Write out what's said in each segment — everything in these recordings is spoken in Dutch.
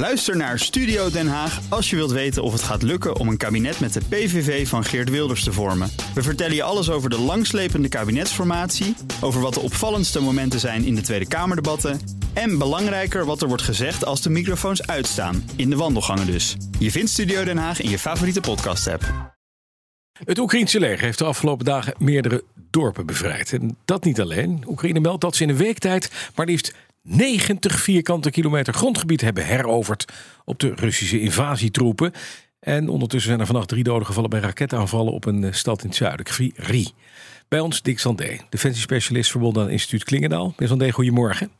Luister naar Studio Den Haag als je wilt weten of het gaat lukken om een kabinet met de PVV van Geert Wilders te vormen. We vertellen je alles over de langslepende kabinetsformatie, over wat de opvallendste momenten zijn in de Tweede Kamerdebatten en belangrijker wat er wordt gezegd als de microfoons uitstaan, in de wandelgangen dus. Je vindt Studio Den Haag in je favoriete podcast-app. Het Oekraïnse leger heeft de afgelopen dagen meerdere dorpen bevrijd. En dat niet alleen. Oekraïne meldt dat ze in een week tijd maar liefst 90 vierkante kilometer grondgebied hebben heroverd op de Russische invasietroepen. En ondertussen zijn er vannacht drie doden gevallen bij raketaanvallen op een eh, stad in het zuiden, Kri. Bij ons Dick Sandé, defensiespecialist verbonden aan instituut Klingendaal. Meneer Sandé, goedemorgen.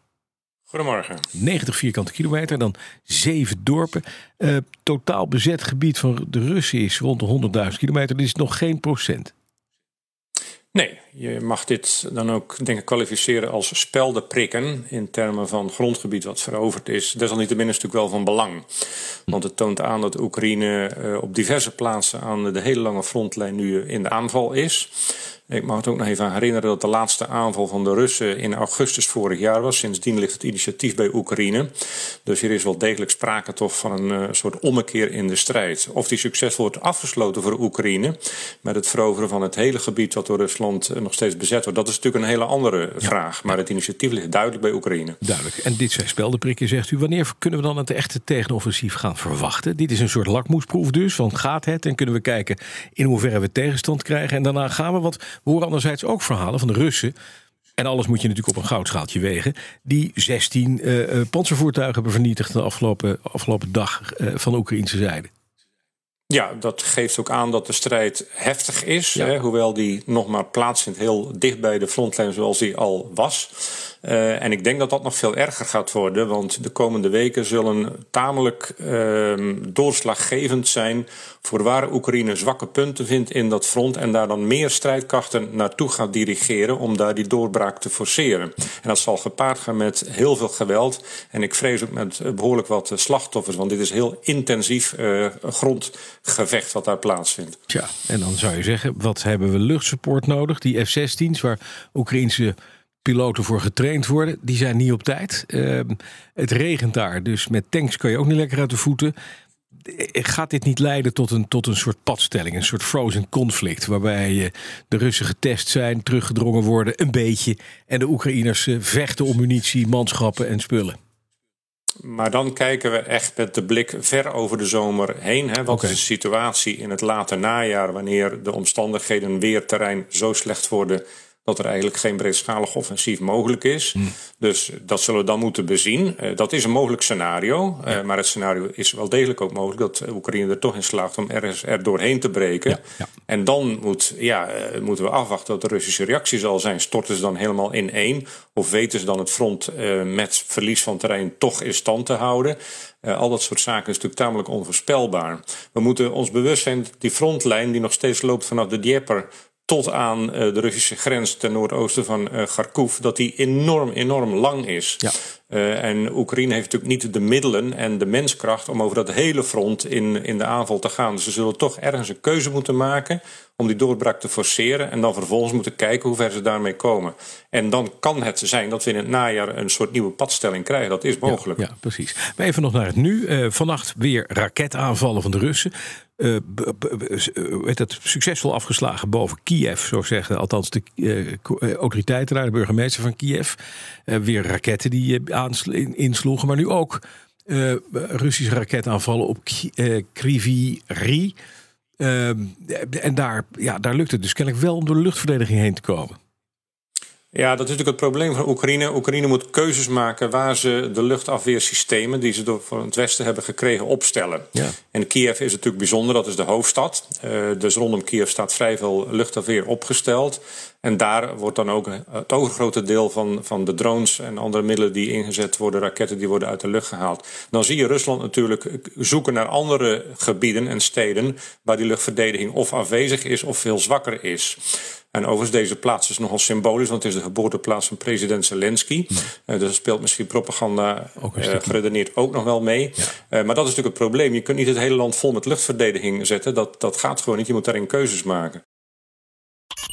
Goedemorgen. 90 vierkante kilometer, dan zeven dorpen. Uh, totaal bezet gebied van de Russen is rond de 100.000 kilometer. Dit is nog geen procent. Nee, je mag dit dan ook denk ik kwalificeren als speldenprikken in termen van grondgebied wat veroverd is. Desalniettemin is natuurlijk wel van belang. Want het toont aan dat Oekraïne eh, op diverse plaatsen aan de hele lange frontlijn nu in de aanval is. Ik mag het ook nog even aan herinneren dat de laatste aanval van de Russen in augustus vorig jaar was. Sindsdien ligt het initiatief bij Oekraïne. Dus hier is wel degelijk sprake toch van een uh, soort ommekeer in de strijd. Of die succesvol wordt afgesloten voor Oekraïne met het veroveren van het hele gebied wat door Rusland uh, nog steeds bezet wordt. Dat is natuurlijk een hele andere ja. vraag. Maar het initiatief ligt duidelijk bij Oekraïne. Duidelijk. En dit zijn speldenprikken, zegt u. Wanneer kunnen we dan het echte tegenoffensief gaan verwachten? Dit is een soort lakmoesproef dus. Van gaat het? En kunnen we kijken in hoeverre we tegenstand krijgen. En daarna gaan we. wat we horen anderzijds ook verhalen van de Russen. En alles moet je natuurlijk op een goudschaaltje wegen. Die 16 uh, uh, panzervoertuigen hebben vernietigd de afgelopen, afgelopen dag uh, van de Oekraïnse zijde. Ja, dat geeft ook aan dat de strijd heftig is. Ja. Hè, hoewel die nog maar plaatsvindt heel dicht bij de frontlijn zoals die al was. Uh, en ik denk dat dat nog veel erger gaat worden. Want de komende weken zullen tamelijk uh, doorslaggevend zijn voor waar Oekraïne zwakke punten vindt in dat front. En daar dan meer strijdkrachten naartoe gaat dirigeren om daar die doorbraak te forceren. En dat zal gepaard gaan met heel veel geweld. En ik vrees ook met behoorlijk wat slachtoffers. Want dit is heel intensief uh, grondgevecht wat daar plaatsvindt. Ja, en dan zou je zeggen, wat hebben we luchtsupport nodig? Die F-16's waar Oekraïnse piloten voor getraind worden. Die zijn niet op tijd. Uh, het regent daar, dus met tanks kan je ook niet lekker uit de voeten. Gaat dit niet leiden tot een, tot een soort padstelling, een soort frozen conflict, waarbij uh, de Russen getest zijn, teruggedrongen worden, een beetje, en de Oekraïners uh, vechten om munitie, manschappen en spullen? Maar dan kijken we echt met de blik ver over de zomer heen. Hè. Wat okay. is de situatie in het late najaar, wanneer de omstandigheden weer terrein zo slecht worden dat er eigenlijk geen breedschalig offensief mogelijk is. Mm. Dus dat zullen we dan moeten bezien. Uh, dat is een mogelijk scenario. Uh, ja. Maar het scenario is wel degelijk ook mogelijk dat Oekraïne er toch in slaagt om ergens er doorheen te breken. Ja, ja. En dan moet, ja, uh, moeten we afwachten wat de Russische reactie zal zijn. Storten ze dan helemaal in één? Of weten ze dan het front met verlies van terrein toch in stand te houden? al dat soort zaken is natuurlijk tamelijk onvoorspelbaar. We moeten ons bewust zijn dat die frontlijn die nog steeds loopt vanaf de Dnieper tot aan uh, de Russische grens ten noordoosten van uh, Kharkov, dat die enorm, enorm lang is. Ja. Uh, en Oekraïne heeft natuurlijk niet de middelen en de menskracht om over dat hele front in, in de aanval te gaan. Dus ze zullen toch ergens een keuze moeten maken om die doorbraak te forceren. En dan vervolgens moeten kijken hoe ver ze daarmee komen. En dan kan het zijn dat we in het najaar een soort nieuwe padstelling krijgen. Dat is mogelijk. Ja, ja precies. Maar even nog naar het nu. Uh, vannacht weer raketaanvallen van de Russen. Werd het succesvol afgeslagen boven Kiev, zo zeggen althans de uh, autoriteiten daar, de burgemeester van Kiev. weer raketten die insloegen, maar nu ook Russische raketaanvallen op Krivi Ri. en daar, ja, daar lukt het dus kennelijk wel om door de luchtverdediging heen te komen. Ja, dat is natuurlijk het probleem van Oekraïne. Oekraïne moet keuzes maken waar ze de luchtafweersystemen die ze door van het Westen hebben gekregen opstellen. Ja. En Kiev is natuurlijk bijzonder, dat is de hoofdstad. Uh, dus rondom Kiev staat vrij veel luchtafweer opgesteld. En daar wordt dan ook het overgrote deel van, van de drones en andere middelen die ingezet worden, raketten die worden uit de lucht gehaald. Dan zie je Rusland natuurlijk zoeken naar andere gebieden en steden waar die luchtverdediging of afwezig is of veel zwakker is. En overigens, deze plaats is nogal symbolisch, want het is de geboorteplaats van president Zelensky. Ja. Uh, dus speelt misschien propaganda ook uh, geredeneerd ook nog wel mee. Ja. Uh, maar dat is natuurlijk het probleem. Je kunt niet het hele land vol met luchtverdediging zetten. Dat, dat gaat gewoon niet. Je moet daarin keuzes maken.